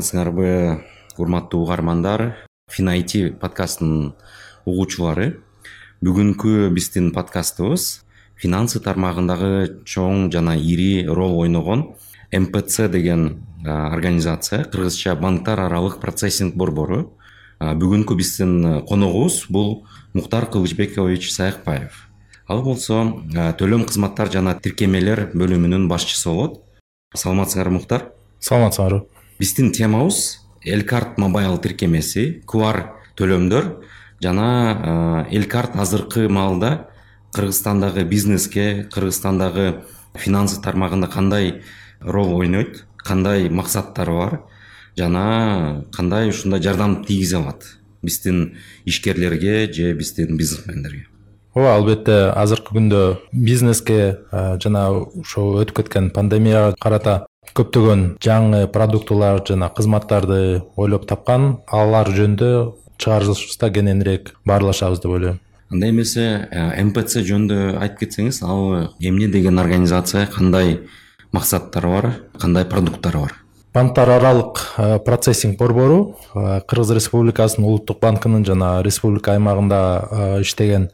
саламатсыңарбы урматтуу угармандар? Финайти подкастынын угуучулары. Бүгүнкү биздин подкастыбыз финансы тармагындагы чоң жана ири роль ойногон мпц деген организация кыргызча банктар аралык процессинг борбору. Бүгүнкү биздин коногубуз бул мухтар кылычбекович саякбаев. Ал болсо төлөм кызматтар жана тиркемелер бөлүмүнүн башчысы болот. Саламатсыңарбы мухтар саламатсыңарбы биздин темабыз элкарт мобайл тиркемеси куар төлөмдөр жана элкарт азыркы маалда кыргызстандагы бизнеске кыргызстандагы финансы тармагында кандай роль ойнойт кандай максаттары бар жана кандай ушундай жардам тийгизе алат биздин ишкерлерге же биздин бизнесмендерге? Ооба албетте азыркы күндө бизнеске жана ошол өтүп кеткен пандемияга карата көптөгөн жаңы продуктылар жана кызматтарды ойлоп тапкан алар жөнүндө чыгарылышыбызда кененирээк баарлашабыз деп ойлойм. Андай эмесе мпц жөнүндө айтып кетсеңиз ал эмне деген организация кандай максаттары бар кандай продукттары бар? Банктар аралык процессинг борбору кыргыз республикасынын улуттук банкынын жана республика аймагында иштеген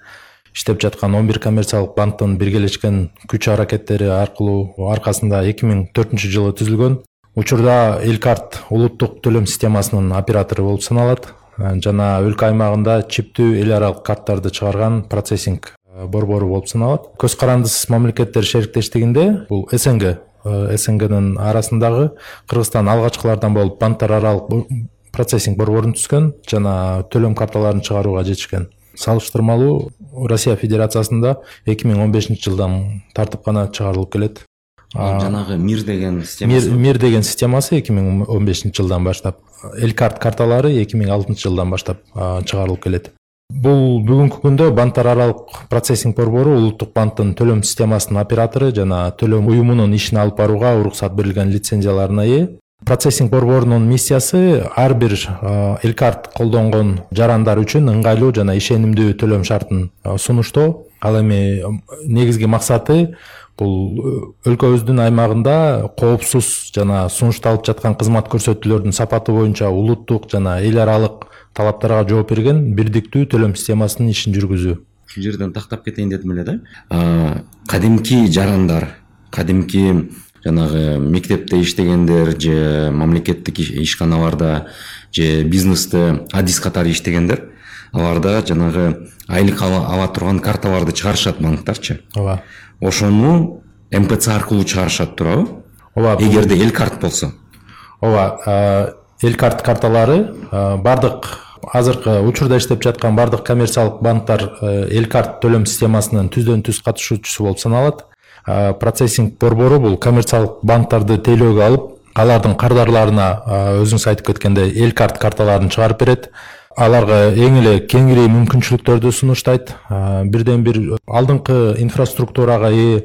иштеп жаткан он бир коммерциялык банктын биргелешкен күч аракеттери аркылуу аркасында эки миң төртүнчү жылы түзүлгөн. Учурда элкарт улуттук төлөм системасынын оператору болуп саналат. Жана өлкө аймагында чиптүү эл аралык карттарды чыгарган процессинг борбору болуп саналат. Көз карандысыз мамлекеттер шериктештигинде бул снг Э, снгнын арасындагы кыргызстан алгачкылардан болуп банктар аралык процессинг борборун түзгөн жана төлөм карталарын чыгарууга жетишкен салыштырмалуу россия федерациясында эки миң он бешинчи жылдан тартып гана чыгарылып келет. Жанагы мир деген системасы мир деген системасы эки миң он бешинчи жылдан баштап элкарт карталары эки миң алтынчы жылдан баштап чыгарылып келет. Бул бүгүнкү күндө банктар аралык процессинг борбору улуттук банктын төлөм системасынын оператору жана төлөм уюмунун ишин алып барууга уруксат берилген лицензияларына ээ процессинг борборунун миссиясы ар бир элкарт колдонгон жарандар үчүн ыңгайлуу жана ишенимдүү төлөм шартын сунуштоо. Ал эми негизги максаты бул өлкөбүздүн аймагында коопсуз жана сунушталып жаткан кызмат көрсөтүүлөрдүн сапаты боюнча улуттук жана эл аралык талаптарга жооп берген бирдиктүү төлөм системасынын ишин жүргүзүү. Ушул жерден тактап кетейин дедим эле да. Кадимки жарандар кадимки жанагы мектепте иштегендер же мамлекеттик ишканаларда же бизнесте адис катары иштегендер аларда жанагы айлык ала турган карталарды чыгарышат банктарчы ооба. Ошону мпц аркылуу чыгарышат туурабы? Ооба эгерде эл карт болсо. Ооба эл карт карталары баардык азыркы учурда иштеп жаткан баардык коммерциялык банктар эл карт төлөм системасынын түздөн түз катышуучусу болуп саналат процессинг борбору бул коммерциялык банктарды тейлөөгө алып алардын кардарларына өзүңүз айтып кеткендей эл карт карталарын чыгарып берет. Аларга эң эле кеңири мүмкүнчүлүктөрдү сунуштайт. Бирден бир алдыңкы инфраструктурага ээ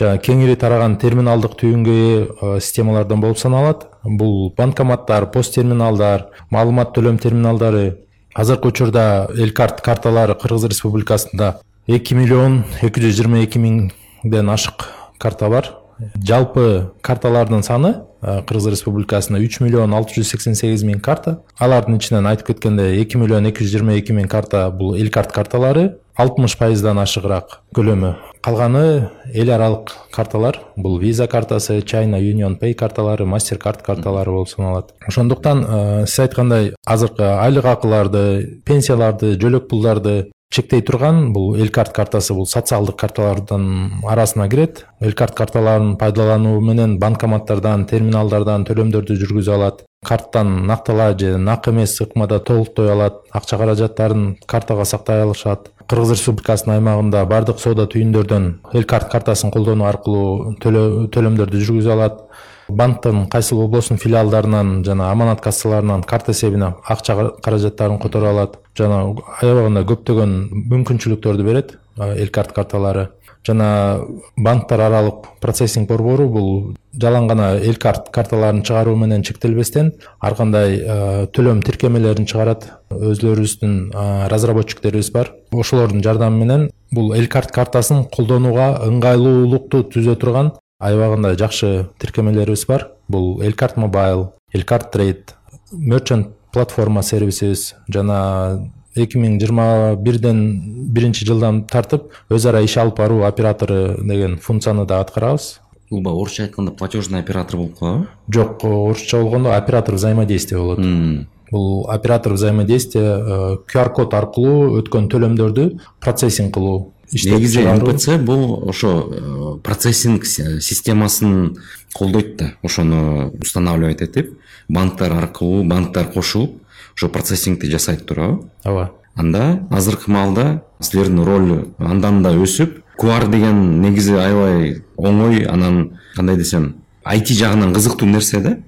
жана кеңири тараган терминалдык түйүнгө ээ системалардан болуп саналат. Бул банкоматтар пост терминалдар маалымат төлөм терминалдары азыркы учурда эл карт карталары кыргыз республикасында эки миллион эки жүз жыйырма эки миңден ашык карта бар. Жалпы карталардын саны кыргыз республикасында үч миллион алты жүз сексен сегиз миң карта. Алардын ичинен айтып кеткендей эки миллион эки жүз жыйырма эки миң карта бул эл карт карталары. Алтымыш пайыздан ашыгыраак көлөмү калганы эл аралык карталар бул виза картасы чайна union pay карталары мастер карт карталары болуп саналат ошондуктан сиз айткандай азыркы айлык акыларды пенсияларды жөлөк пулдарды чектей турган. Бул эл карт картасы бул социалдык карталардын арасына кирет. Эл карт карталарын пайдалануу менен банкоматтардан терминалдардан төлөмдөрдү жүргүзө алат. Карттан накталай же нак эмес ыкмада толуктой алат. Акча каражаттарын картага сактай алышат. Кыргыз республикасынын аймагында баардык соода түйүндөрдөн эл карт картасын колдонуу аркылуу төлөмдөрдү жүргүзө алат банктын кайсыл областын филиалдарынан жана аманат кассаларынан карта эсебине акча каражаттарын которо алат. Жана аябагында көптөгөн мүмкүнчүлүктөрдү берет эл карт карталары. Жана банктар аралык процессинг борбору бул жалаң гана эл карт карталарын чыгаруу менен чектелбестен ар кандай төлөм тиркемелерин чыгарат. Өзлөрүбүздүн разработчиктерибиз бар. Ошолордун жардамы менен бул эл карт картасын колдонууга ыңгайлуулукту түзө турган аябагында жакшы тиркемелерибиз бар. Бул эл карт мобайл эл карт трейд merchant платформа сервисибиз жана эки миң жыйырма бирден биринчи жылдан тартып өз ара иш алып баруу оператору деген функцияны да аткарабыз. Бул баягы орусча айтканда платежный оператор болуп калабы жок орусча болгондо оператор взаимодействия болот. Бул оператор взаимодействия qr код аркылуу өткөн төлөмдөрдү процессинг кылуу негизи мпц бул ошо процессинг системасын колдойт да ошону устанавливать этип банктар аркылуу банктар кошулуп ошо процессингди жасайт туурабы ооба анда азыркы маалда силердин роль андан да өсүп куар деген негизи аябай оңой анан кандай десем айти жагынан кызыктуу нерсе да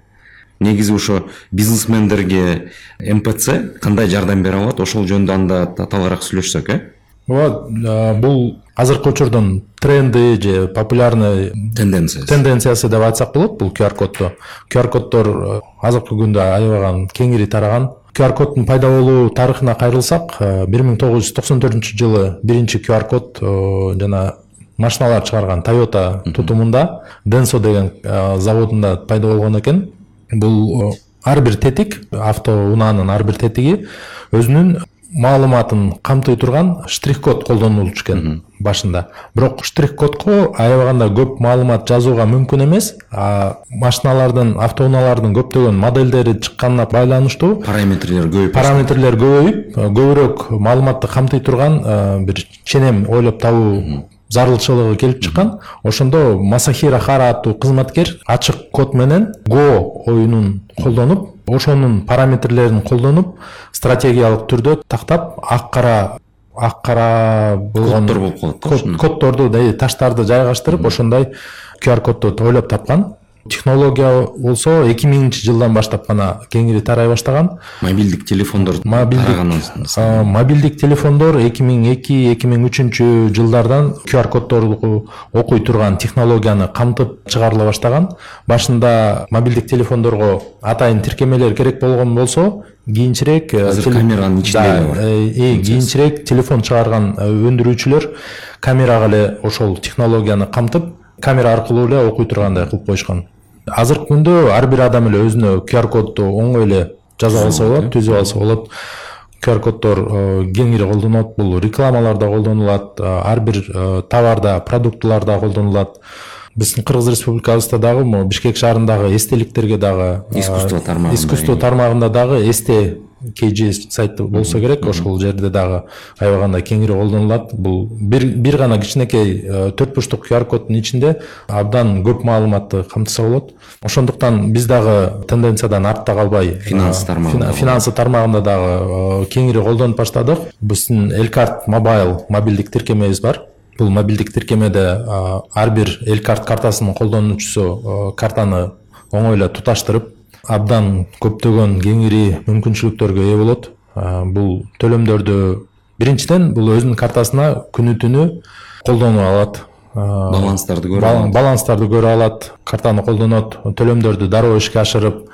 негизи ошо бизнесмендерге мпц кандай жардам бере алат ошол жөнүндө анда татаалыраак сүйлөшсөк э ооба бул азыркы учурдун тренди же популярный тенденциясы. тенденциясы деп айтсак болот бул qr кодду qr коддор азыркы күндө аябаган кеңири тараган. Qr коддун пайда болуу тарыхына кайрылсак бир миң тогуз жүз токсон төртүнчү жылы биринчи qr код жана машиналар чыгарган тойота тутумунда денсо деген заводунда пайда болгон экен. Бул ар бир тетик автоунаанын ар бир тетиги өзүнүн маалыматын камтый турган штрих код колдонулчу экен башында. Бирок штрих кодко аябаганда көп маалымат жазууга мүмкүн эмес. Машиналардын автоунаалардын көптөгөн модельдери чыкканына байланыштуу параметрлер көбөйүп параметрлер көбөйүп көбүрөөк маалыматты камтый турган бир ченем ойлоп табуу зарылчылыгы келип чыккан. Ошондо масахира хара аттуу кызматкер ачык код менен го оюнун колдонуп ошонун параметрлерин колдонуп стратегиялык түрдө тактап ак кара ак кара болгон коддор болуп калат да коддорду таштарды жайгаштырып ошондой qr кодду ойлоп тапкан технология болсо эки миңинчи жылдан баштап гана кеңири тарай баштаган. Мобилдик телефондор мобилдик телефондор эки миң эки эки миң үчүнчү жылдардан qr коддорду окуй турган технологияны камтып чыгарыла баштаган. Башында мобилдик телефондорго атайын тиркемелер керек болгон болсо кийинчерээк э, азыр камеранын ичинде бар. э, кийинчерээк телефон чыгарган э, өндүрүүчүлөр камерага эле ошол технологияны камтып камера аркылуу эле окуй тургандай кылып коюшкан. Азыркы күндө ар бир адам эле өзүнө qr кодду оңой эле жаза алса болот түзүп алса болот. Qr коддор э, кеңири колдонулат бул рекламаларда колдонулат э, ар бир э, товарда продуктыларда колдонулат. Биздин кыргыз республикабызда дагы могу бишкек шаарындагы эстеликтерге дагы искусство тармагында искусство тармагында дагы эсте kg сайты болсо керек ошол жерде дагы аябагандай кеңири колдонулат. Бул бир бир гана кичинекей э, төрт бурчтук qr коддун ичинде абдан көп маалыматты камтыса болот. Ошондуктан биз дагы тенденциядан артта калбай финансы тармагында финансы тармагында дагы э, кеңири колдонуп баштадык. Биздин элкарт мобайл мобилдик тиркемебиз бар. Бул мобилдик тиркемеде ар бир элкарт картасынын колдонуучусу э, картаны оңой эле туташтырып абдан көптөгөн кеңири мүмкүнчүлүктөргө ээ болот. Бул төлөмдөрдү биринчиден бул өзүнүн картасына күнү түнү колдоно алат. Баланстарды көрө алат. баланстарды көрө алат картаны колдонот төлөмдөрдү дароо ишке ашырып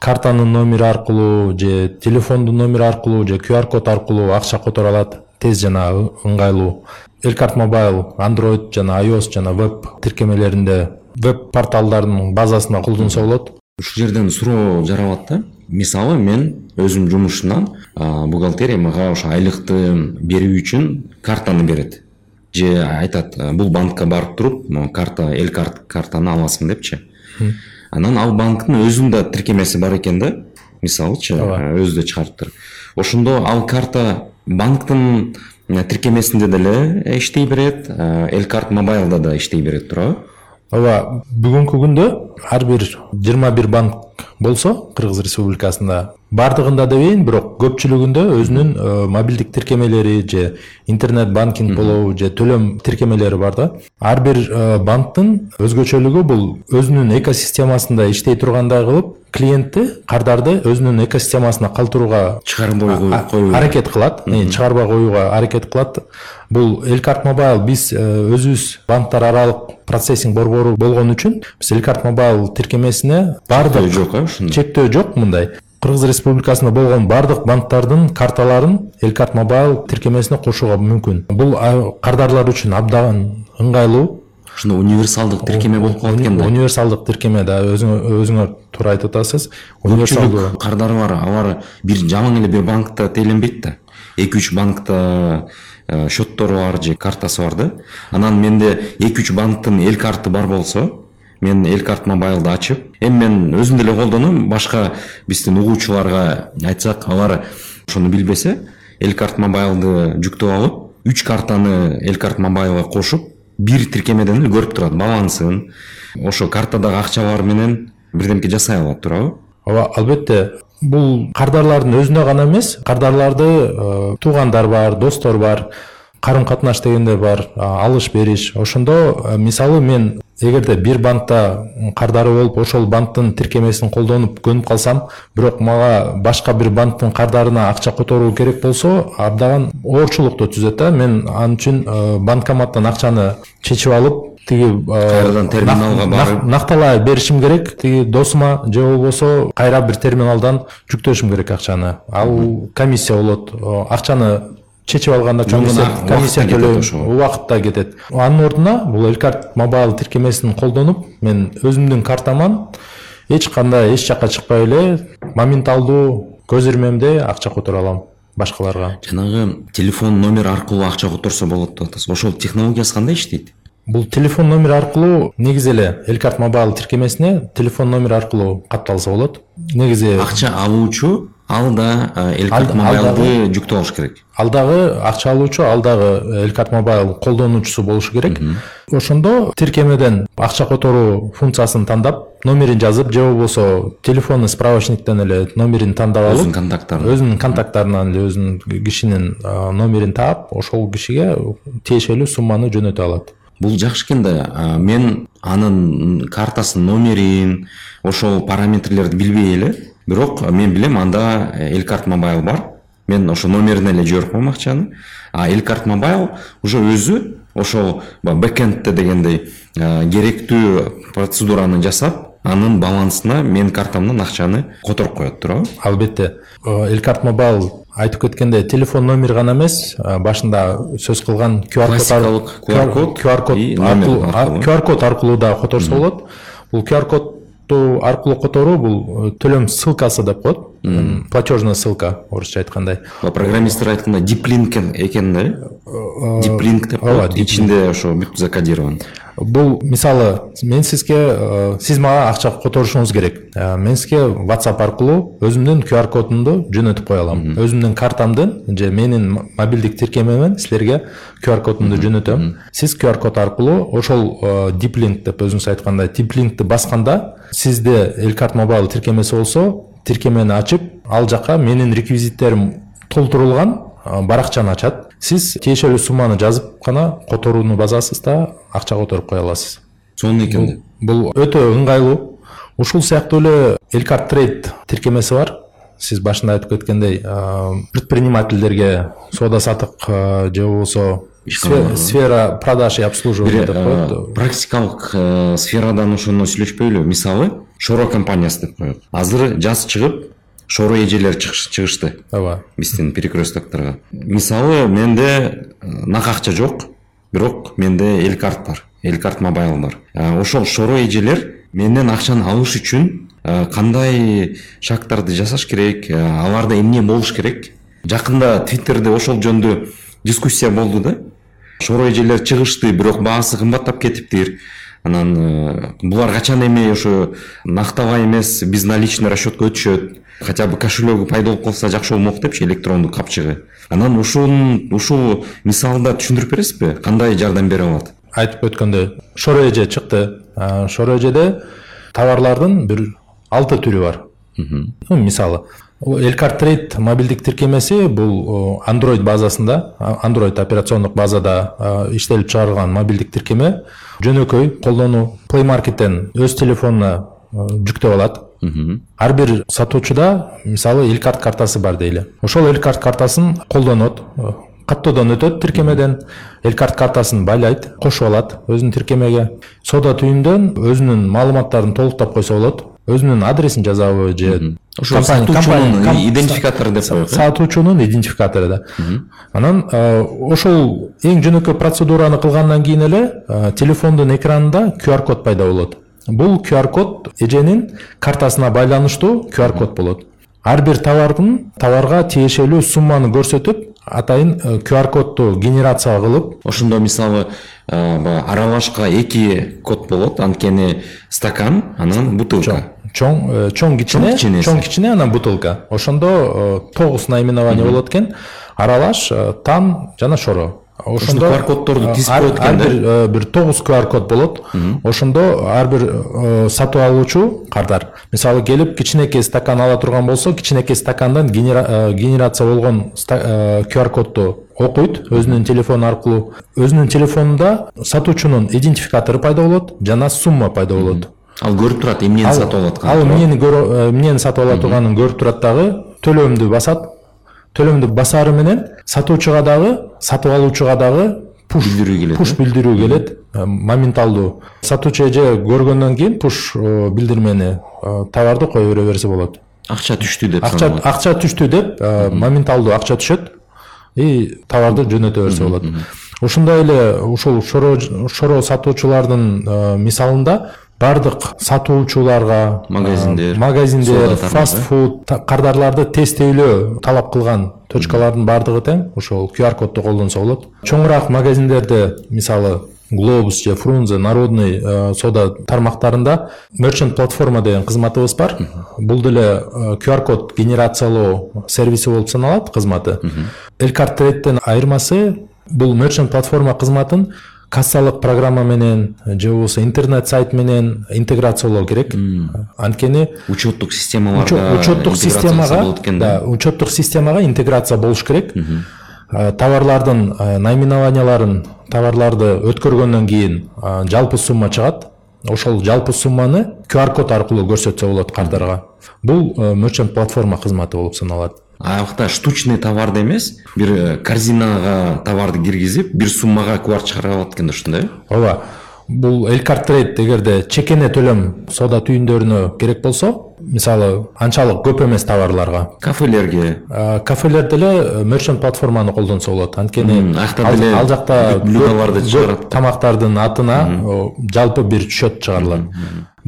картанын номери аркылуу же телефондун номери аркылуу же qr код аркылуу акча которо алат тез жана ыңгайлуу. Элкарт мобайл android жана ios жана веб тиркемелеринде веб порталдардын базасында колдонсо болот ушул жерден суроо жаралат да. Мисалы мен өзүм жумушунан бухгалтерия мага ошо айлыкты берүү үчүн картаны берет. Же айтат бул банкка барып туруп карта эл карт картаны аласың депчи. Анан ал банктын өзүнүн да тиркемеси бар экен да. Мисалычы өзү да чыгарыптыр ошондо ал карта банктын тиркемесинде деле иштей берет эл карт мобайлда да иштей берет туурабы ооба бүгүнкү күндө ар бир жыйырма бир банк болсо кыргыз республикасында баардыгында дебейин бирок көпчүлүгүндө өзүнүн э, мобилдик тиркемелери же интернет банкинг болобу же төлөм тиркемелери бар да. Ар бир э, банктын өзгөчөлүгү бул өзүнүн экосистемасында иштей тургандай кылып клиентти кардарды өзүнүн экосистемасына калтырууга чыгарбай аракет кылат чыгарбай коюуга аракет кылат бул элкарт мобайл биз э, өзүбүз банктар аралык процессинг борбору болгон үчүн биз элкарт мобайл тиркемесине баардык жок э ушундай чектөө жок мындай кыргыз республикасында болгон баардык банктардын карталарын элкарт мобайл тиркемесине кошууга мүмкүн бул кардарлар үчүн абдан ыңгайлуу ушундай универсалдык тиркеме болуп калат экен да универсалдык тиркеме да өзүңөр туура айтып атасыз көпчүлүк кардары бар алар бир жаман эле бир банкта тээленбейт да. Эки үч банкта счеттору бар же картасы бар да. Анан менде эки үч банктын эл карты бар болсо мен эл карт мобайлды ачып эми мен өзүм деле колдоном башка биздин угуучуларга айтсак алар ошону билбесе эл карт мобайлды жүктөп алып үч картаны эл карт мобайлга кошуп бир тиркемеден эле көрүп турат балансын. Ошо картадагы акчалар менен бирдемке жасай алат туурабы. Ооба албетте бул кардарлардын өзүнө гана эмес кардарларды э, туугандар бар достор бар карым катнаш дегендер бар алыш бериш ошондо э, мисалы мен эгерде бир банкта кардары болуп ошол банктын тиркемесин колдонуп көнүп калсам бирок мага башка бир банктын кардарына акча которуу керек болсо абдан оорчулукту түзөт да. Мен ал үчүн банкоматтан акчаны чечип алып тиги кайрадан терминалга барып. накталай беришим керек. Тиги досума же болбосо кайра бир терминалдан жүктөшүм керек акчаны. Ал комиссия болот. Акчаны чечип алганда комиссия төлөө убакыт да кетет. Анын ордуна бул эл карт мобайл тиркемесин колдонуп мен өзүмдүн картаман эч кандай эч жака чыкпай эле моменталдуу көз ирмемде акча которо алам башкаларга. Жанагы телефон номер аркылуу акча которсо болот деп атасыз ошол технологиясы кандай иштейт бул телефон номер аркылуу негизи эле эл карт мобайл тиркемесине телефон номер аркылуу катталса болот. Негизи акча алуучу ал да эл карт мобайлды жүктөп алыш керек. ал дагы акча алуучу ал дагы эл карт мобайл колдонуучусу болушу керек. Ошондо тиркемеден акча которуу функциясын тандап номерин жазып же болбосо телефонный справочниктен эле номерин тандап алып өзүнүн контакттарын өзүнүн контакттарынан эле өзүнүн кишинин номерин таап ошол кишиге тиешелүү сумманы жөнөтө алат бул жакшы экен да мен анын картасынын номерин ошол параметрлерди билбей эле бирок мен билем анда эл карт мобайл бар. Мен ошо номерине эле жиберип коем акчаны а эл карт мобайл уже өзү ошол бэкэндте дегендей керектүү процедураны жасап анын балансына менин картамдан акчаны которуп коет туурабы. Албетте. Эл карт мобайл айтып кеткендей телефон номер гана эмес башында сөз классикалык qr код qr код qr код аркылуу дагы которсо болот бул qr код аркылуу которуу бул э, төлөм ссылкасы деп коет платежная ссылка орусча айткандай программисттер айткандай диплинк экен да? Э диплинк деп коет ичинде ошо бүт закодирован. Бул мисалы мен сизге э, сиз мага акча которушуңуз керек. Э, мен сизге whatsapp аркылуу өзүмдүн qr кодумду жөнөтүп кое алам. Өзүмдүн картамдын же менин мобилдик тиркемемен силерге qr кодумду жөнөтөм. Сиз qr код аркылуу ошол диплинк деп өзүңүз айткандай диплинкти басканда сизде эл карт мобайл тиркемеси болсо тиркемени ачып ал жака менин реквизиттерим толтурулган баракчаны ачат сиз тиешелүү сумманы жазып гана которууну басасыз да акча которуп кое аласыз? Сонун экен бул өтө ыңгайлуу. Ушул сыяктуу эле эл карт трейд тиркемеси бар. Сиз башында айтып кеткендей предпринимательдерге соода саттык же болбосо сфера продаж и обслуживания деп коет. практикалык сферадан ошондо сүйлөшпөйлү. Мисалы шоро компаниясы деп коелу азыр жаз чыгып шоро эжелер чыгышты. Ооба. Биздин перекресткторго мисалы менде э, нак акча жок бирок менде эл карт бар эл карт мобайл бар. Э, ошол шоро эжелер менден акчаны алыш үчүн кандай шагтарды жасаш керек аларда эмне болуш керек? Жакында твиттерде ошол жөнүндө дискуссия болду да. Шоро эжелер чыгышты бирок баасы кымбаттап кетиптир. Анан э, булар качан эми ошо нактабай эмес безналичный расчетко өтүшөт хотя бы кошелегу пайда болуп калса жакшы болмок депчи электрондук капчыгы анан ушун ушул мисалда түшүндүрүп бересизби кандай жардам бере алат айтып өткөндөй. Шоро эже чыкты. Шоро эжеде товарлардын бир алты түрү бар. Мисалы эл карт трейд мобилдик тиркемеси бул android базасында android операциондук базада иштелип чыгарылган мобилдик тиркеме жөнөкөй колдонуу play markеттен өз телефонуна жүктөп алат. Ар бир сатуучуда мисалы эл карт картасы бар дейли. Ошол эл карт картасын колдонот каттоодон өтөт тиркемеден. Эл карт картасын байлайт кошуп алат өзүнүн тиркемеге. Соода түйүндөн өзүнүн маалыматтарын толуктап койсо болот. Өзүнүн адресин жазабы же ошо сатуучунун идентификатору деп коелу э сатуучунун идентификатору да. Анан э, ошол эң жөнөкөй процедураны кылгандан кийин эле э, телефондун экранында qr код пайда болот бул qr код эженин картасына байланыштуу qr код болот. Ар бир товардын товарга тиешелүү сумманы көрсөтүп атайын э, qr кодду генерация кылып ошондо мисалы э, баягы аралашка эки код болот. Анткени стакан анан бутылка. Чоң э, чоң кичине Чоң кичине анан бутылка. Ошондо э, тогуз наименование болот экен. Аралаш э, тан жана шоро ошондо QR коддорду э, тизип коет экен ар да? бир э, бир тогуз qr код болот ошондо ар бир э, сатып алуучу кардар. Мисалы келип кичинекей стакан ала турган болсо кичинекей стакандан генера- э, генерация болгон э, qr кодду окуйт өзүнүн телефону аркылуу. Өзүнүн телефонунда сатуучунун идентификатору пайда болот жана сумма пайда болот. Ал көрүп турат эмнени сатып алып ал атканын эмнени көрө- э, эмнени сатып ала турганын көрүп турат дагы төлөмдү басат төлөмдү басары менен сатуучуга дагы сатып алуучуга дагы пуш Билдирүү келет, пуш билдирүү келет моменталдуу сатуучу эже көргөндөн кийин пуш билдирмени товарды кое бере берсе болот акча түштү деп акча акча түштү деп моменталдуу акча түшөт и товарды жөнөтө берсе болот ошондой эле ушул шоро шоро сатуучулардын мисалында баардык сатуучуларга Магазиндер, магазиндер фаст фуд кардарларды тестөөлөө талап кылган точкалардын баардыгы тең. Ошол qr кодду колдонсо болот чоңураак магазиндерде мисалы глобус же фрунзе народный э, соода тармактарында merchant платформа деген кызматыбыз бар. Бул деле qr код генерациялоо сервиси болуп саналат кызматы элкарт трейдтен айырмасы бул merchant платформа кызматын кассалык программа менен же болбосо интернет сайт менен интеграциялоо керек анткени учеттук Учет- системаларда учеттук системага да учеттук системага интеграция болуш керек. Товарлардын наименованияларын товарларды өткөргөндөн кийин жалпы сумма чыгат. Ошол жалпы сумманы qr код аркылуу көрсөтсө болот кардарга бул merchant платформа кызматы болуп саналат. Аякта штучный товарды эмес бир э, корзинага товарды киргизип бир суммага квар чыгара алат экен да ошондой э? Ооба. Бул элкарт трейд эгерде чекене төлөм соода түйүндөрүнө керек болсо мисалы анчалык көп эмес товарларга. Кафелерге? Э, кафелер деле merchant платформаны колдонсо болот. Анткени ал, деле ал жакта чыгарат. тамактардын атына о, жалпы бир счет чыгарылат.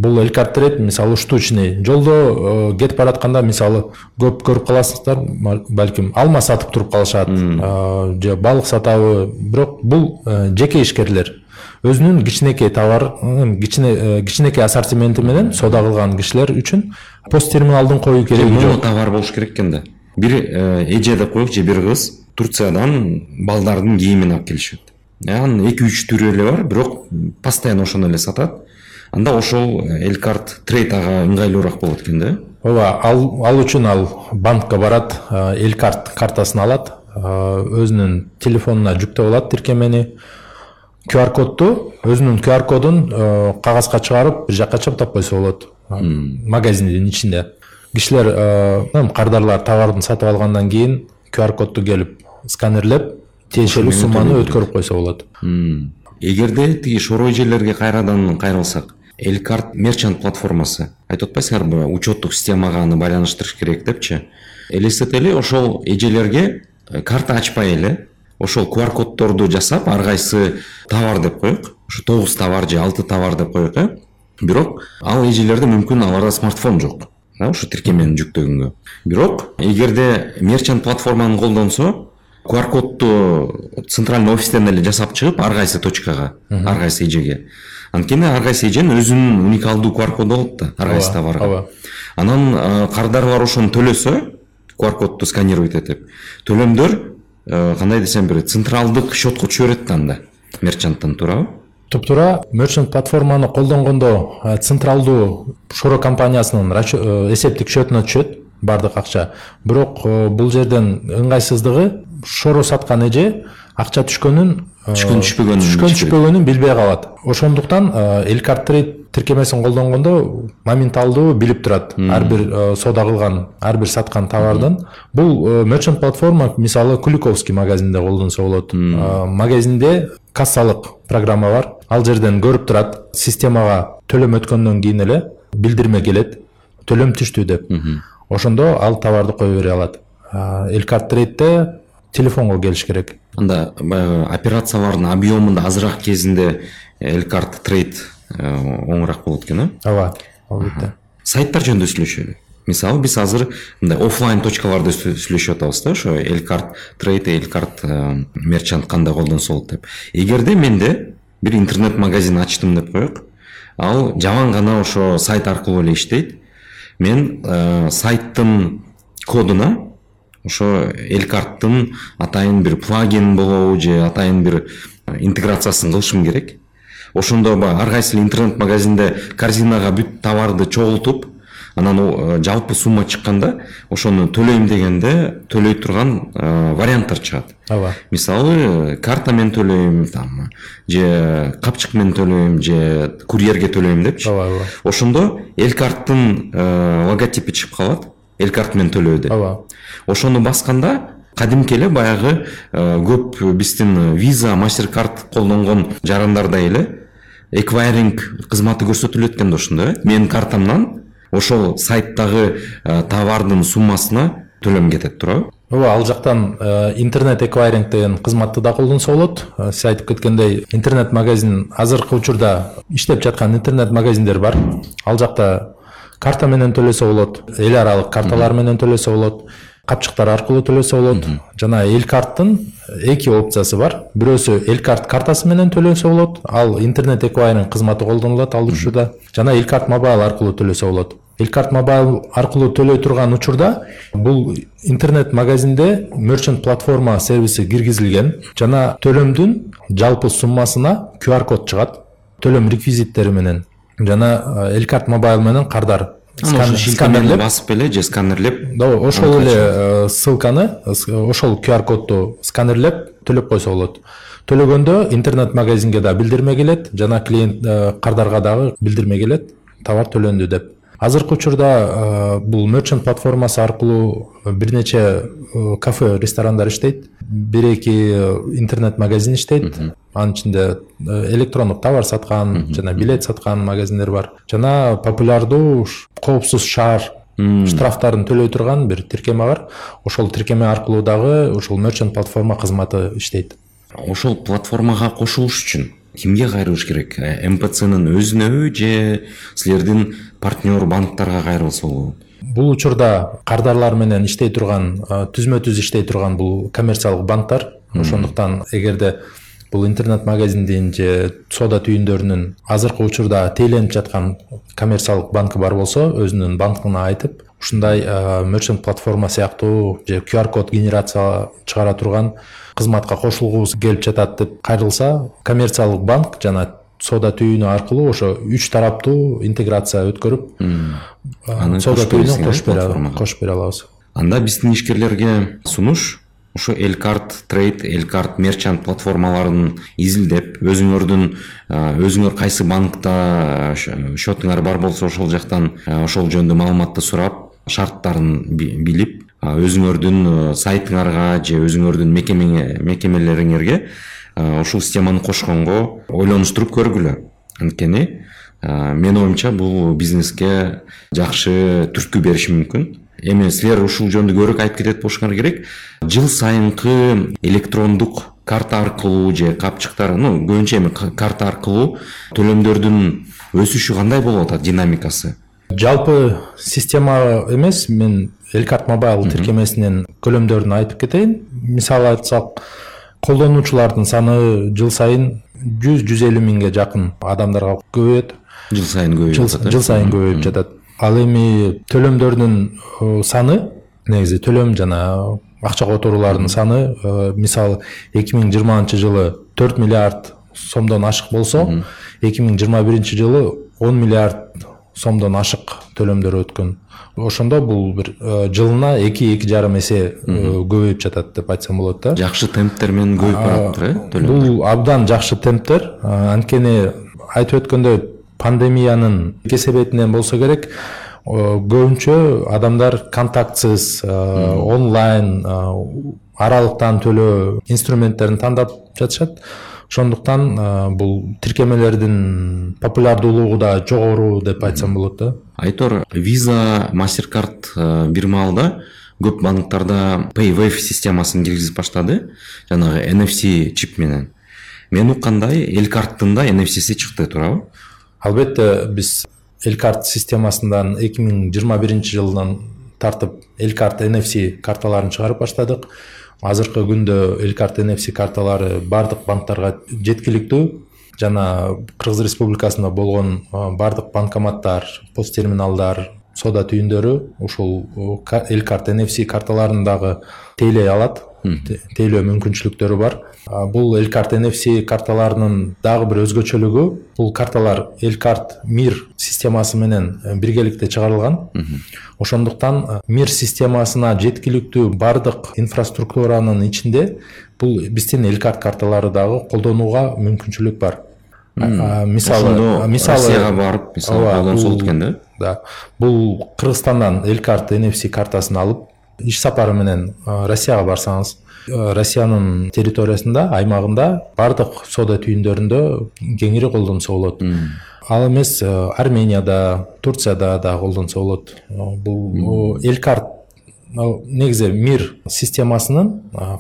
Бул элкарт трейд мисалы штучный жолдо э, кетип баратканда мисалы көп көрүп каласыздар балким алма сатып туруп калышат э, же балык сатабы бирок бул э, жеке ишкерлер өзүнүн кичинекей товар м, кичине э, кичинекей ассортименти менен соода кылган кишилер үчүн пост терминалдын коюу кереги моно жок товар болуш керек экен да бир э, эже деп коелучу же бир кыз турциядан балдардын кийимин алып келишет Э, анын эки үч түрү эле бар бирок постоянно ошону эле сатат анда ошол э, элкарт трейд ага ыңгайлуураак болот экен да? Ооба ал ал үчүн ал банкка барат э, эл карт картасын алат. Э, өзүнүн телефонуна жүктөп алат тиркемени. Qr кодду өзүнүн qr кодун кагазга чыгарып бир жакка чаптап койсо болот. Магазиндин ичинде. Кишилер кардарлар товардын сатып алгандан кийин qr кодду келип сканерлеп тиешелүү сумманы өткөрүп койсо болот. Эгерде тиги шоро эжелерге кайрадан кайрылсак элкарт мерчант платформасы. Айтып атпайсыңарбы учеттук системага аны байланыштырыш керек депчи. Элестетели ошол эжелерге э, карта ачпай эле ошол qr коддорду жасап ар кайсы товар деп коелук ушу тогуз товар же алты товар деп коелук э. Бирок ал эжелерде мүмкүн аларда смартфон жок. Да ошо тиркемени жүктөгөнгө. Бирок эгерде мерчант платформаны колдонсо qr кодду центральный офистен эле жасап чыгып ар кайсы точкага ар кайсы эжеге анткени ар кайсы эженин өзүнүн уникалдуу qr коду болот да ар кайсы товарга. ооба. анан кардарлар ошону төлөсө qr кодду сканировать этип. Төлөмдөр кандай десем бир централдык счетко түшө берет да анда мерчанттан туурабы. Туптуура merchant платформаны колдонгондо централдуу шоро компаниясынын э, эсептик счетуна түшөт баардык акча. Бирок э, бул жерден ыңгайсыздыгы шоро саткан эже акча түшкөнүн Түшкөн, түшпөгөнүн түшкөн түшпөгөнүн билбей калат. Ошондуктан элкарт трейд тиркемесин колдонгондо моменталдуу билип турат. Ар бир э, соода кылган ар бир саткан товардын. Бул э, merchant платформа мисалы куликовский магазинде колдонсо болот. Э, магазинде кассалык программа бар. Ал жерден көрүп турат системага төлөм өткөндөн кийин эле билдирме келет төлөм түштү деп. Ошондо ал товарды кое бере алат. Элкарт трейдте телефонго келиш керек анда баягы операциялардын объемунда азыраак кезинде элкарт трейд э, оңураак болот экен э ооба албетте. Сайттар жөнүндө сүйлөшөлү мисалы биз азыр мындай оффлайн точкаларды сүйлөшүп атабыз да ошо элкарт трейд элкарт мерчант кандай колдонсо болот деп. Эгерде менде бир интернет магазин ачтым деп коелук ал жаман гана ошо сайт аркылуу эле иштейт мен э, сайттын кодуна ошо элкарттын атайын бир плагин болобу же атайын бир э, интеграциясын кылышым керек. Ошондо баягы ар кайсы эле интернет магазинде корзинага бүт товарды чогултуп анан э, жалпы сумма чыкканда ошону төлөйм дегенде төлөй турган э, варианттар чыгат. Ооба. Мисалы карта менен төлөйм там же капчык менен төлөйм же курьерге төлөйм депчи. Ооба ооба. Ошондо элкарттын логотипи чыгып калат элкарт менен төлөө деп ооба. Ошону басканда кадимки эле баягы көп биздин виза мастер карт колдонгон жарандардай эле эквайринг кызматы көрсөтүлөт экен да ошондо э. Менин картамдан ошол сайттагы э, товардын суммасына төлөм кетет туурабы. Ооба ал жактан э, интернет эквайринг деген кызматты да колдонсо болот. Э, сиз айтып кеткендей интернет магазин азыркы учурда иштеп жаткан интернет магазиндер бар. Ал жакта карта менен төлөсө болот эл аралык карталар менен төлөсө болот капчыктар аркылуу төлөсө болот. Жана эл карттын эки опциясы бар. Бирөөсү эл карт картасы менен төлөсө болот ал интернет эквайринг кызматы колдонулат ал учурда жана эл карт мобайл аркылуу төлөсө болот. Эл карт мобайл аркылуу төлөй турган учурда бул интернет магазинде мерчант платформа сервиси киргизилген. Жана төлөмдүн жалпы суммасына qr код чыгат. Төлөм реквизиттери менен жана эл карт мобайл менен кардар. Сканерлеп. басып эле же сканерлеп? Ооба ошол эле э, ссылканы ошол qr кодду сканерлеп төлөп койсо болот. Төлөгөндө интернет магазинге да билдирме келет жана клиент э, кардарга дагы билдирме келет товар төлөндү деп азыркы учурда э, бул мерчант платформасы аркылуу бир нече кафе ресторандар иштейт. Бир эки интернет магазин иштейт. Анын ичинде электрондук товар саткан жана билет саткан магазиндер бар. Жана популярдуу коопсуз шаар штрафтарын төлөй турган бир тиркеме бар. Ошол тиркеме аркылуу дагы ушул мерчант платформа кызматы иштейт. Ошол платформага кошулуш үчүн кимге кайрылыш керек? Э, мпцнын өзүнөбү же силердин партнер банктарга кайрылса болобу бул учурда кардарлар менен иштей турган түзмө түз иштей турган бул коммерциялык банктар. Ошондуктан эгерде бул интернет магазиндин же соода түйүндөрүнүн азыркы учурда тейленип жаткан коммерциялык банкы бар болсо өзүнүн банкына айтып ушундай мерчант платформа сыяктуу же qr код генерация чыгара турган кызматка кошулгубуз келип жатат деп кайрылса коммерциялык банк жана соода түйүнү аркылуу ошо үч тараптуу интеграция өткөрүп соода түйүнүн кошуп бере алабыз. Анда биздин ишкерлерге сунуш ошо элкарт трейд элкарт мерчант платформаларын изилдеп өзүңөрдүн өзүңөр кайсы банкта счетуңар бар болсо ошол жактан ошол жөнүндө маалыматты сурап шарттарын билип өзүңөрдүн сайтыңарга же өзүңөрдүн мекемелериңерге ушул системаны кошконго ойлонуштуруп көргүлө. Анткени менин оюмча бул бизнеске жакшы түрткү бериши мүмкүн. Эми силер ушул жөнүндө көбүрөөк айтып кетет болушуңар керек. Жыл сайынкы электрондук карта аркылуу же капчыктар ну көбүнчө эми карта аркылуу төлөмдөрдүн өсүшү кандай болуп атат динамикасы? Жалпы система эмес мен элкарт мобайл тиркемесинин көлөмдөрүн айтып кетейин мисалы айтсак колдонуучулардын саны жыл сайын жүз жүз элүү миңге жакын адамдарга көбөйөт жыл сайын көбөйүп жатат жыл сайын көбөйүп жатат ал эми төлөмдөрдүн саны негизи төлөм жана акча которуулардын саны мисалы эки миң жыйырманчы жылы төрт миллиард сомдон ашык болсо эки миң жыйырма биринчи жылы он миллиард сомдон ашык төлөмдөр өткөн. Ошондо бул бир жылына эки эки жарым эсе көбөйүп жатат деп айтсам болот да. Жакшы темптер менен көбөйүп баратыптыр э төлөмдөр. бул абдан жакшы темптер. Анткени айтып өткөндөй пандемиянын кесебетинен болсо керек. Көбүнчө адамдар контактсыз онлайн аралыктан төлөө инструменттерин тандап жатышат ошондуктан бул тиркемелердин популярдуулугу да жогору деп айтсам болот да. Айтор виза мастер карт бир маалда көп банктарда paywave системасын киргизип баштады. Жанагы nfc чип менен. Мен уккандай эл карттын да nfcси чыкты туурабы. Албетте биз эл карт системасынан эки миң жыйырма биринчи жылдан тартып эл карт nfc карталарын чыгарып баштадык. Азыркы күндө эл карт nfc карталары баардык банктарга жеткиликтүү. Жана кыргыз республикасында болгон баардык банкоматтар пост терминалдар соода түйүндөрү ушул эл карт nfc карталарын дагы тейлей алат тейлөө мүмкүнчүлүктөрү бар. Бул эл карт nfc карталарынын дагы бир өзгөчөлүгү бул карталар эл карт мир системасы менен э, биргеликте чыгарылган. Ошондуктан э, мир системасына жеткиликтүү баардык инфраструктуранын ичинде бул биздин эл карт карталары дагы колдонууга мүмкүнчүлүк бар. Мисалы мисалы россияга барып мисалы колдонсо болот экен да? да. Бул кыргызстандан эл карт nfc картасын алып иш сапары менен россияга барсаңыз россияның территориясында аймағында барлық сода түйіндерінде кеңірек қолданса болады ал емес арменияда турцияда да қолданса болады бұл элькарт негізі мир системасының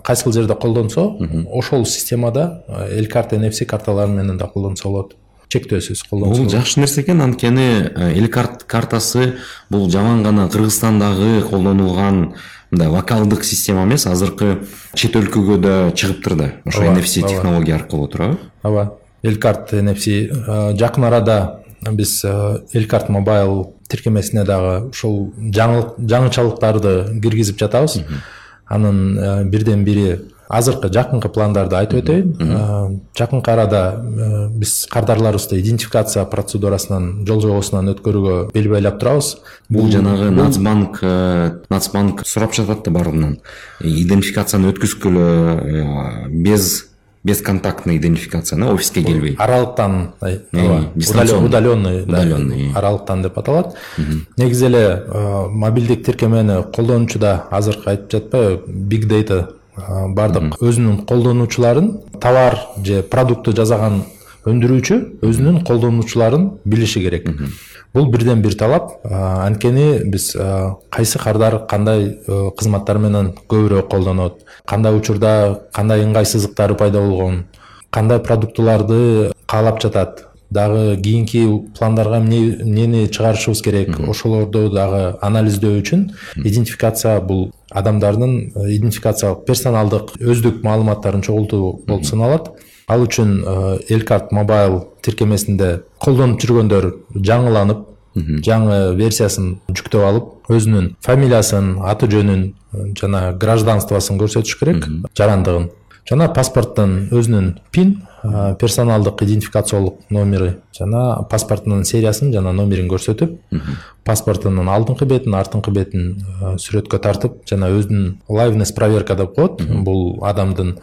қайсыл жерде қолданса ошол системада элькарт nfc карталары менен да қолданса болады чектөөсүз колдонсо бул жакшы нерсе экен анткени эл карт картасы бул жаман гана кыргызстандагы колдонулган мындай локалдык система эмес азыркы чет өлкөгө да чыгыптыр да ошо nfc технология аркылуу туурабы ооба эл карт nfc жакын арада биз эл карт мобайл тиркемесине дагы ушул жаңычалыктарды киргизип жатабыз. Анын бирден бири азыркы жакынкы пландарды айтып өтөйүн жакынкы арада э, биз кардарларыбызды идентификация процедурасынан жол жобосунан өткөрүүгө бел байлап турабыз. Бул жанагы нацбанк э, нацбанк сурап жатат да баарынан идентификацияны өткүзгүлө э, без бесконтактный идентификация офиске келбей. аралыктан удаленный удаленный аралыктан деп аталат. Негизи эле мобилдик тиркемени колдонуучу да азыркы айтып жатпайбы. Биг дейта баардык өзүнүн колдонуучуларын товар же продуктты жасаган өндүрүүчү өзүнүн колдонуучуларын билиши керек. Бул бирден бир талап. Анткени биз кайсы кардар кандай кызматтар менен көбүрөөк колдонот кандай учурда кандай ыңгай сызыктары пайда болгон кандай продуктыларды каалап жатат дагы кийинки пландарга эмнени чыгарышыбыз керек? Ошолорду дагы анализдөө үчүн идентификация бул адамдардын э, идентификациялык персоналдык өздүк маалыматтарын чогултуу болуп саналат. Ал үчүн эл карт мобайл тиркемесинде колдонуп жүргөндөр жаңыланып жаңы версиясын жүктөп алып өзүнүн фамилиясын аты жөнүн э, жана гражданствосун көрсөтүш керек жарандыгын жана паспорттун өзүнүн пин персоналдык идентификациялык номери жана паспортунун сериясын жана номерин көрсөтүп паспортунун алдыңкы бетин артыңкы бетин сүрөткө тартып жана өзүнүн лайвнес проверка деп коет. Бул адамдын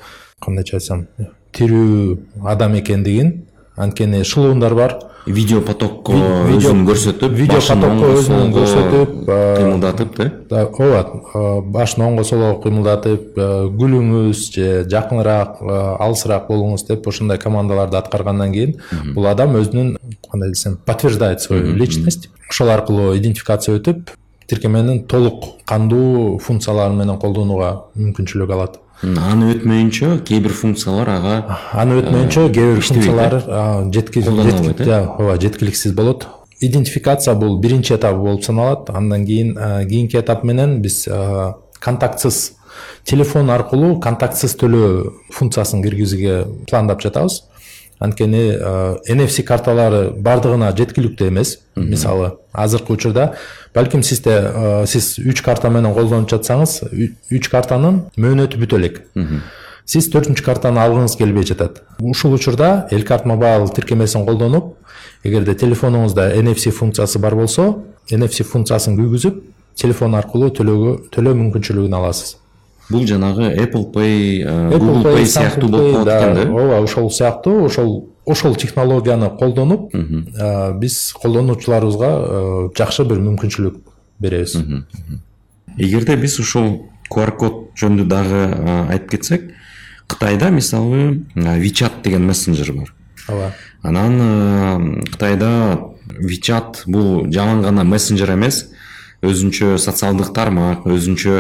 кандайча айтсам тирүү адам экендигин анткени шылуундар бар. Видео потокко өзүн көрсөтүп видео потокко өзүн көрсөтүп кыймылдатып да? ооба башын оңго солго кыймылдатып күлүңүз же жакыныраак алысыраак болуңуз деп ошондой командаларды аткаргандан кийин бул адам өзүнүн кандай десем подтверждает свою личность. Ошол аркылуу идентификация өтүп тиркеменин толук кандуу функциялары менен колдонууга мүмкүнчүлүк алат аны өтмөйүнчө кээ бир функциялар ага аны өтмөйүнчө кээ бир функциялар ооба жеткиликсиз болот. Идентификация бул биринчи этабы болуп саналат. Андан кийин кийинки этап менен биз контактсыз телефон аркылуу контактсыз төлөө функциясын киргизүүгө пландап жатабыз анткени nfc карталары баардыгына жеткиликтүү эмес. Мисалы азыркы учурда балким сизде сиз үч карта менен колдонуп жатсаңыз үч картанын мөөнөтү бүтө элек. Сиз төртүнчү картаны алгыңыз келбей жатат. Ушул учурда эл карт мобайл тиркемесин колдонуп эгерде телефонуңузда nfc функциясы бар болсо nfc функциясын күйгүзүп телефон аркылуу төлөөгө төлөө мүмкүнчүлүгүн аласыз. Бул жанагы apple pay google pay сыяктуу болуп калат экен да. ооба ошол сыяктуу ошол ошол технологияны колдонуп биз колдонуучуларыбызга жакшы бир мүмкүнчүлүк беребиз эгерде биз ушул qr код жөнүндө дагы айтып кетсек кытайда мисалы вичат деген мессенджер бар. Ооба анан кытайда вичат бул жаман гана мессенджер эмес өзүнчө социалдык тармак өзүнчө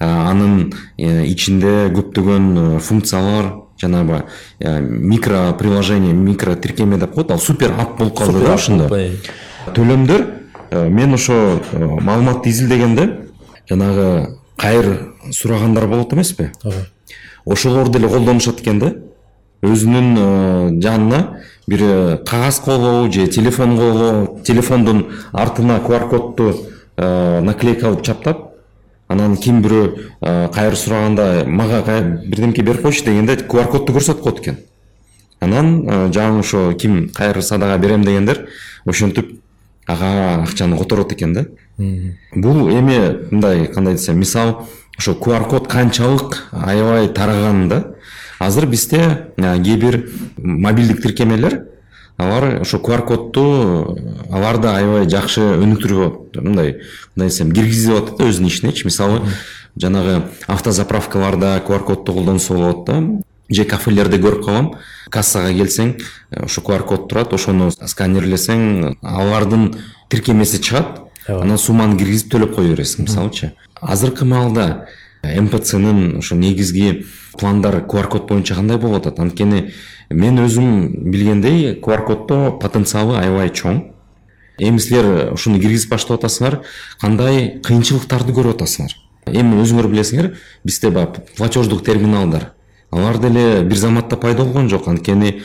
анын ичинде көптөгөн функциялар жанагы микро приложение микро тиркеме деп коет ал супер ап болуп калды да ошондо төлөмдөр мен ошо маалыматты изилдегенде жанагы кайыр сурагандар болот эмеспи? Ооба ошолор деле колдонушат экен да өзүнүн жанына бир кагаз колобу же телефон колобу телефондун артына qr кодду наклейка кылып чаптап анан ким бирөө кайыр сураганда мага бирдемке берип койчу дегенде qr кодду көрсөтүп коет экен. Анан жаңы ошо ким кайыр садага берем дегендер ошентип ага акчаны которот экен да. Бул эми мындай кандай десем мисалы ошо qr код канчалык аябай тараган да. Азыр бизде кээ бир мобилдик тиркемелер алар ошо qr кодду алар да аябай жакшы өнүктүрүп мындай мындай десем киргизип атат да өзүнүн ичинечи мисалы жанагы автозаправкаларда qr кодду колдонсо болот да же кафелерде көрүп калгам кассага келсең ошо qr код турат ошону сканерлесең алардын тиркемеси чыгат анан сумманы киргизип төлөп кое бересиң мисалычы. Азыркы маалда мпцнын ошо негизги пландар qr код боюнча кандай болуп атат? Анткени мен өзүм билгендей qr коддо потенциалы аябай чоң. Эми силер ушуну киргизип баштап атасыңар кандай кыйынчылыктарды көрүп атасыңар? Эми өзүңөр билесиңер бизде баягы платеждук терминалдар. Алар деле бир заматта пайда болгон жок. Анткени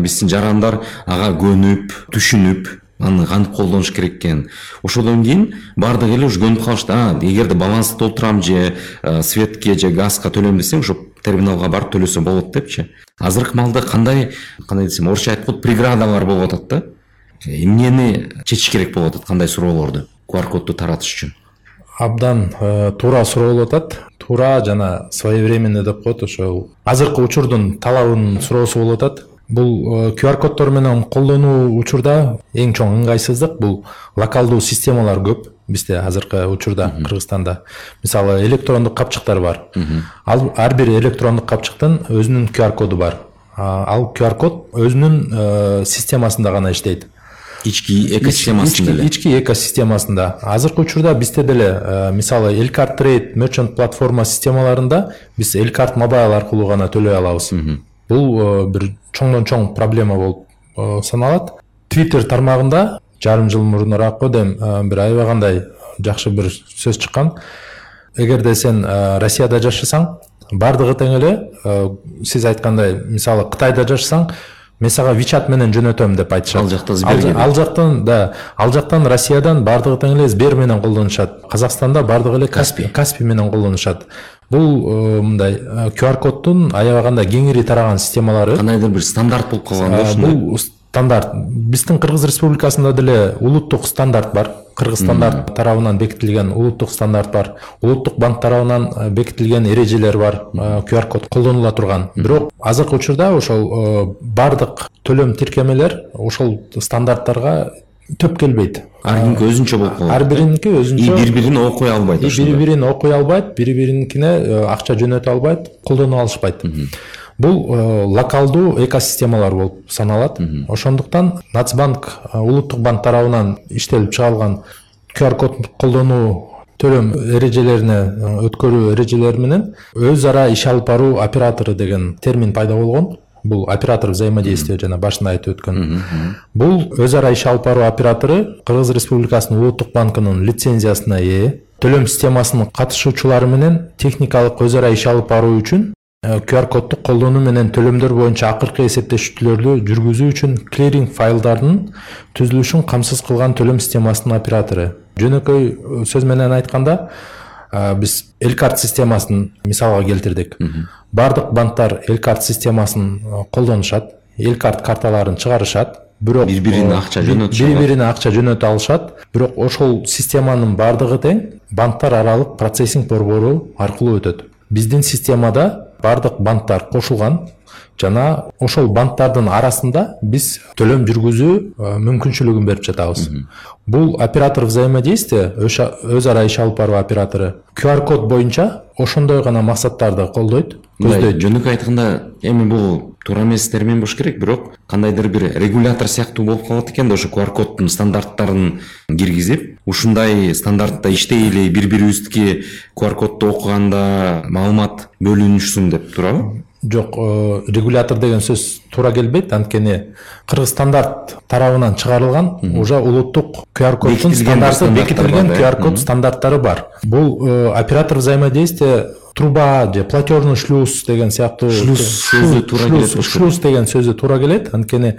биздин жарандар ага көнүп түшүнүп аны кантип колдонуш керек экен ошодон кийин баардыгы эле уже көнүп калышты. А эгерде балансты толтурам же светке же газга төлөйм десең ошо терминалга барып төлөсө болот депчи. Азыркы маалда кандай кандай десем орусча айтып коет преградалар болуп атат да. Эмнени чечиш керек болуп атат кандай суроолорду qr кодду таратыш үчүн? Абдан туура суроо болуп атат. Туура жана своевременный деп коет ошол. Азыркы учурдун талабынын суроосу болуп атат. Бул qr коддор менен колдонуу учурда эң чоң ыңгайсыздык бул локалдуу системалар көп бизде азыркы учурда кыргызстанда. Мисалы электрондук капчыктар бар. Ал ар бир электрондук капчыктын өзүнүн qr коду бар. Ал qr код өзүнүн системасында гана иштейт. Ички экосистемасында эле. ички экосистемасында. Азыркы учурда бизде деле мисалы элкарт трейд мерчант платформа системаларында биз элкарт мобайл аркылуу гана төлөй алабыз бул бир чоңдон чоң проблема болуп саналат. Твиттер тармагында жарым жыл мурунураак го дейм бир аябай кандай жакшы бир сөз чыккан. Эгерде сен россияда жашасаң баардыгы тең эле сиз айткандай мисалы кытайда жашасаң мен сага вичат менен жөнөтөм деп айтышат ал жакта сбер ал жактан да ал жактан россиядан баардыгы тең эле сбер менен колдонушат. Казакстанда баардыгы эле каспи каспи менен колдонушат. Бул мындай qr коддун аябай кандай кеңири тараган системалары. Кандайдыр бир стандарт болуп калган да ушундай. бул стандарт. Биздин кыргыз республикасында деле улуттук стандарт бар. Кыргыз стандарт тарабынан бекитилген улуттук стандарт бар. Улуттук банк тарабынан бекитилген эрежелер бар qr код колдонула турган бирок азыркы учурда ошол баардык төлөм тиркемелер ошол стандарттарга төп келбейт ар бириники өзүнчө болуп калат ар бириники өзүнчө и бири бирин окуй албайт бири бирин окуй албайт бири биринкине акча жөнөтө албайт колдоно алышпайт бул локалдуу экосистемалар болуп саналат. Ошондуктан нацбанк улуттук банк тарабынан иштелип чыгарылган qr код колдонуу төлөм эрежелерине өткөрүү эрежелери менен өз ара иш алып баруу оператору деген термин пайда болгон. Бул оператор взаимодействия жана башында айтып өткөн. Бул өз ара иш алып баруу оператору кыргыз республикасынын улуттук банкынын лицензиясына ээ төлөм системасынын катышуучулары менен техникалык өз ара иш алып баруу үчүн qr кодду колдонуу менен төлөмдөр боюнча акыркы эсептештирүүлөрдү жүргүзүү үчүн клиринг файлдардын түзүлүшүн камсыз кылган төлөм системасынын оператору. Жөнөкөй сөз менен айтканда биз элкарт системасын мисалга келтирдик. Баардык банктар элкарт системасын колдонушат элкарт карталарын чыгарышат бирок бири бирине акча жөнөтүшөт бири бирине акча жөнөтө алышат. Бирок ошол системанын баардыгы тең банктар аралык процессинг борбору аркылуу өтөт. Биздин системада баардык банттар кошулган жана ошол банттардын арасында биз төлөм жүргүзүү мүмкүнчүлүгүн берип жатабыз. Бул оператор взаимодействия өз ара иш алып баруу оператору qr код боюнча ошондой гана максаттарды колдойт көздөйт. жөнөкөй айтканда эми бул туура эмес термин болуш керек. Бирок кандайдыр бир регулятор сыяктуу болуп калат экен да ошо qr коддун стандарттарын киргизип ушундай стандартта иштей эле бири бирибиздики qr кодду окуганда маалымат бөлүнүшсүн деп туурабы? Жок э, регулятор деген сөз туура келбейт. Анткени кыргыз стандарт тарабынан чыгарылган уже улуттук qr коддун стандарты бекитилген qr код стандарттары бар. Бул э, оператор взаимодействия труба же платежный шлюз деген сыяктуу шлюз шлюз деген сөзү туура келет анткени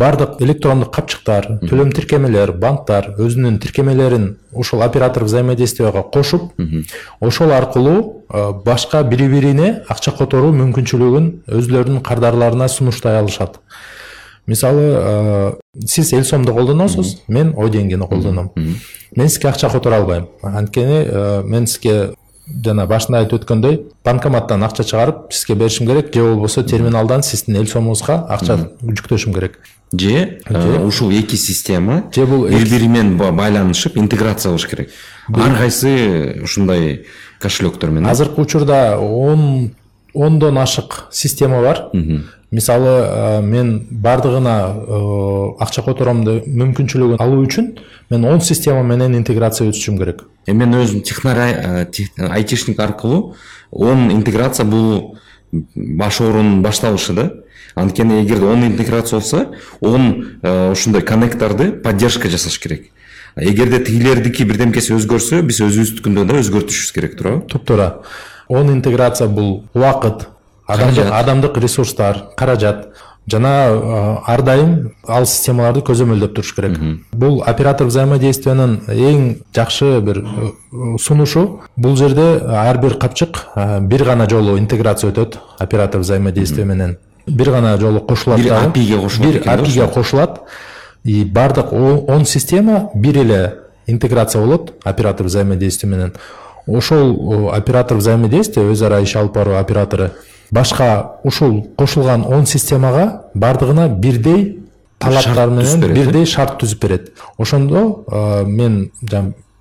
баардык электрондук капчыктар төлөм тиркемелер банктар өзүнүн тиркемелерин ушул оператор взаимодействияга кошуп ошол аркылуу башка бири бирине акча которуу мүмкүнчүлүгүн өзүлөрүнүн кардарларына сунуштай алышат мисалы сиз эл сомду колдоносуз мен ой деньгини колдоном мен сизге акча которо албайм анткени мен сизге жана башында айтып өткөндөй банкоматтан акча чыгарып сизге беришим керек. Же болбосо терминалдан сиздин эл сомуңузга акча жүктөшүм керек. Же ушул эки система же бул бири бири менен байланышып интеграция кылыш керек ар кайсы ушундай кошелектор менен азыркы учурда он ондон ашык система бар. Мисалы мен баардыгына акча котороомду мүмкүнчүлүгүн алуу үчүн мен он система менен интеграция өтүшүм керек. Эми мен өзүм технарь айтишник аркылуу он интеграция бул баш оорунун башталышы да. Анткени эгерде он интеграция болсо он ушундай коннекторду поддержка жасаш керек. Эгерде тигилердики бирдемкеси өзгөрсө биз өзүбүздүкүндө да өзгөртүшүбүз керек туурабы туп туура он интеграция бул убакыт адамдык ресурстар каражат жана ар дайым ал системаларды көзөмөлдөп туруш керек. Бул оператор взаимодействиянын эң жакшы бир сунушу. Бул жерде ар бир капчык бир гана жолу интеграция өтөт оператор взаимодействия менен. Бир гана жолу кошулат бир апиге кошулат бир апиге кошулат. И баардык он система бир эле интеграция болот оператор взаимодействия менен. Ошол оператор взаимодействия өз ара иш алып баруу оператору башка ушул кошулган он системага баардыгына бирдей талаптар менен бирдей шарт түзүп берет. Ошондо мен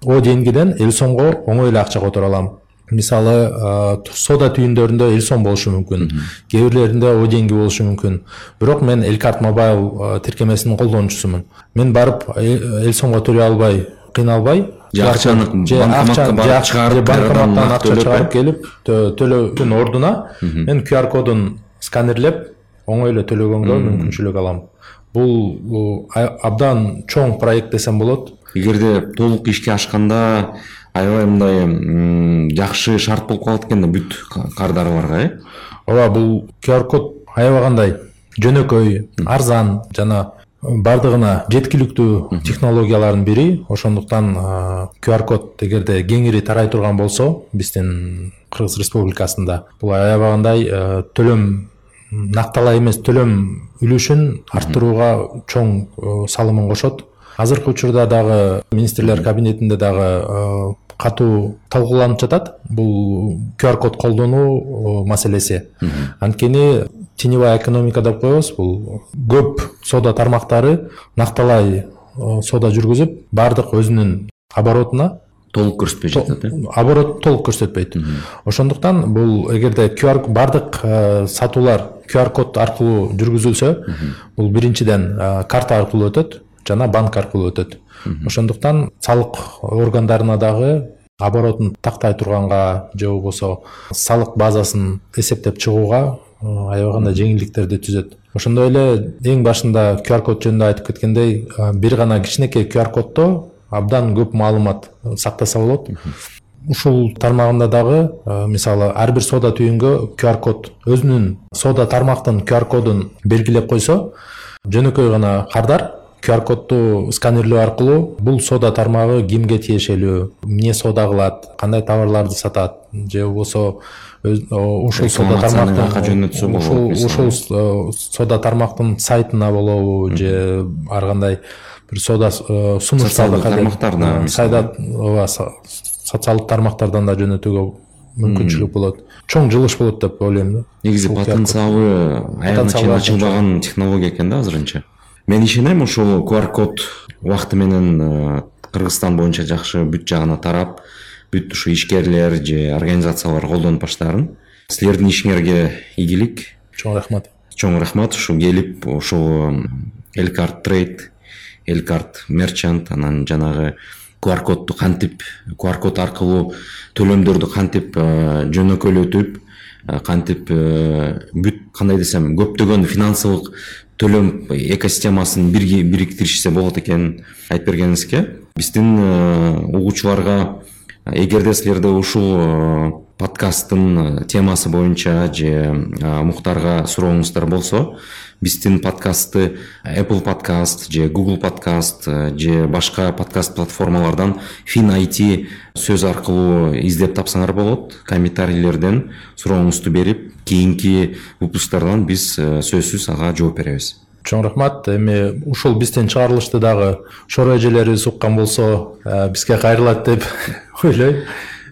о деньгиден эл сомго оңой эле акча которо алам. Мисалы сода түйүндөрүндө эл сом болушу мүмкүн кээ бирлеринде о деньги болушу мүмкүн. Бирок мен эл карт мобайл тиркемесинин колдонуучусумун мен барып эл сомго төлөй албай кыйналбай акчаны чыгарып банкоматтан акча чыгарып келип төлөөнүн ордуна мен qr кодун сканерлеп оңой эле төлөгөнгө мүмкүнчүлүк алам бул абдан чоң проект десем болот эгерде толук ишке ашканда аябай мындай жакшы шарт болуп калат экен да бүт кардарларга э ооба бул qr код аябай кандай жөнөкөй арзан жана баардыгына жеткиликтүү технологиялардын бири ошондуктан qr код эгерде кеңири тарай турган болсо биздин кыргыз республикасында бул аябай кандай төлөм накталай эмес төлөм үлүшүн арттырууга чоң салымын кошот. Азыркы учурда дагы министрлер кабинетинде дагы катуу талкууланып жатат. Бул qr код колдонуу маселеси. Анткени теневая экономика деп коебуз. Бул көп соода тармактары накталай соода жүргүзүп баардык өзүнүн оборотуна толук көрсөтпөй жатат э? оборот толук көрсөтпөйт. Ошондуктан бул эгерде qr баардык сатуулар qr код аркылуу жүргүзүлсө бул биринчиден карта аркылуу өтөт жана банк аркылуу өтөт. Ошондуктан салык органдарына дагы оборотун тактай турганга же болбосо салык базасын эсептеп чыгууга аябай кандай жеңилдиктерди түзөт. Ошондой эле эң башында qr код жөнүндө айтып кеткендей бир гана кичинекей qr коддо абдан көп маалымат сактаса болот. Ушул тармагында дагы мисалы ар бир соода түйүнгө qr код өзүнүн соода тармактын qr кодун белгилеп койсо жөнөкөй гана кардар qr кодду сканерлөө аркылуу бул соода тармагы кимге тиешелүү эмне соода кылат кандай товарларды сатат же болбосо ушул соода тармактын жөнөтсө болот ушул соода тармактын сайтына болобу же ар кандай бир соода сунуштарды тармактарына ооба социалдык тармактардан да жөнөтүүгө мүмкүнчүлүк болот. Чоң жылыш болот деп ойлойм да. Негизи потенциалы аягына чейин ачылбаган технология экен да азырынча? Мен ишенем ушул qr код убакыты менен э, кыргызстан боюнча жакшы бүт жагына тарап бүт ушу ишкерлер же организациялар колдонуп баштаарын силердин ишиңерге ийгилик. Чоң рахмат. Чоң рахмат. Ушул келип ушул элкарт трейд элкарт мерчант анан жанагы qr кодду кантип qr код аркылуу төлөмдөрдү кантип э, жөнөкөйлөтүп э, кантип бүт кандай десем көптөгөн финансылык төлөм экосистемасын бирге бириктиришсе болот экенин айтып бергениңизге биздин угуучуларга эгерде силерде ушул э, подкасттын темасы боюнча же э, мухтарга сурооңуздар болсо биздин подкастты apple подкаст же google подкаст э, же башка подкаст платформалардан фин IT сөз аркылуу издеп тапсаңар болот. Комментарийлерден сурооңузду берип кийинки выпусктардан биз сөзсүз ага жооп беребиз. Чоң рахмат. Эми ушул биздин чыгарылышты дагы шоро эжелерибиз уккан болсо э, бизге кайрылат деп ойлойм.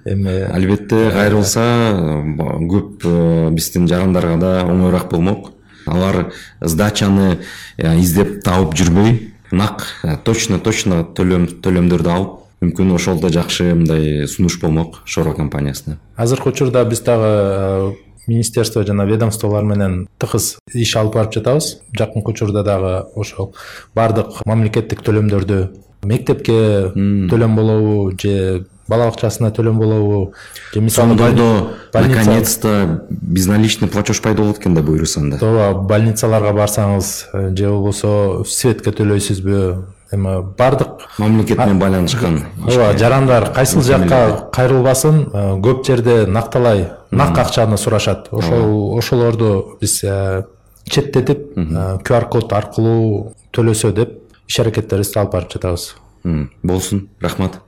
Эми албетте кайрылса э, көп э, биздин жарандарга да оңоюраак болмок алар сдачаны издеп таап жүрбөй. Нак точно точно төлөм төлөмдөрдү алып мүмкүн ошол да жакшы мындай сунуш болмок шоро компаниясына. Азыркы учурда биз дагы министерство жана ведомстволор менен тыгыз иш алып барып жатабыз. Жакынкы учурда дагы ошол баардык мамлекеттик төлөмдөрдү мектепке төлөм болобу же бала бакчасына төлөм болобу же мисалы наконец то безналичный платеж пайда болот экен да буюрса анда ооба больницаларга барсаңыз э, же болбосо светке төлөйсүзбү эми баардык мамлекет менен байланышкан. Ооба жарандар кайсыл жакка кайрылбасын э, көп жерде накталай нак акчаны сурашат ошол ошолорду биз э, четтетип qr код аркылуу төлөсө деп иш аракеттерибизди алып барып жатабыз. Болсун рахмат.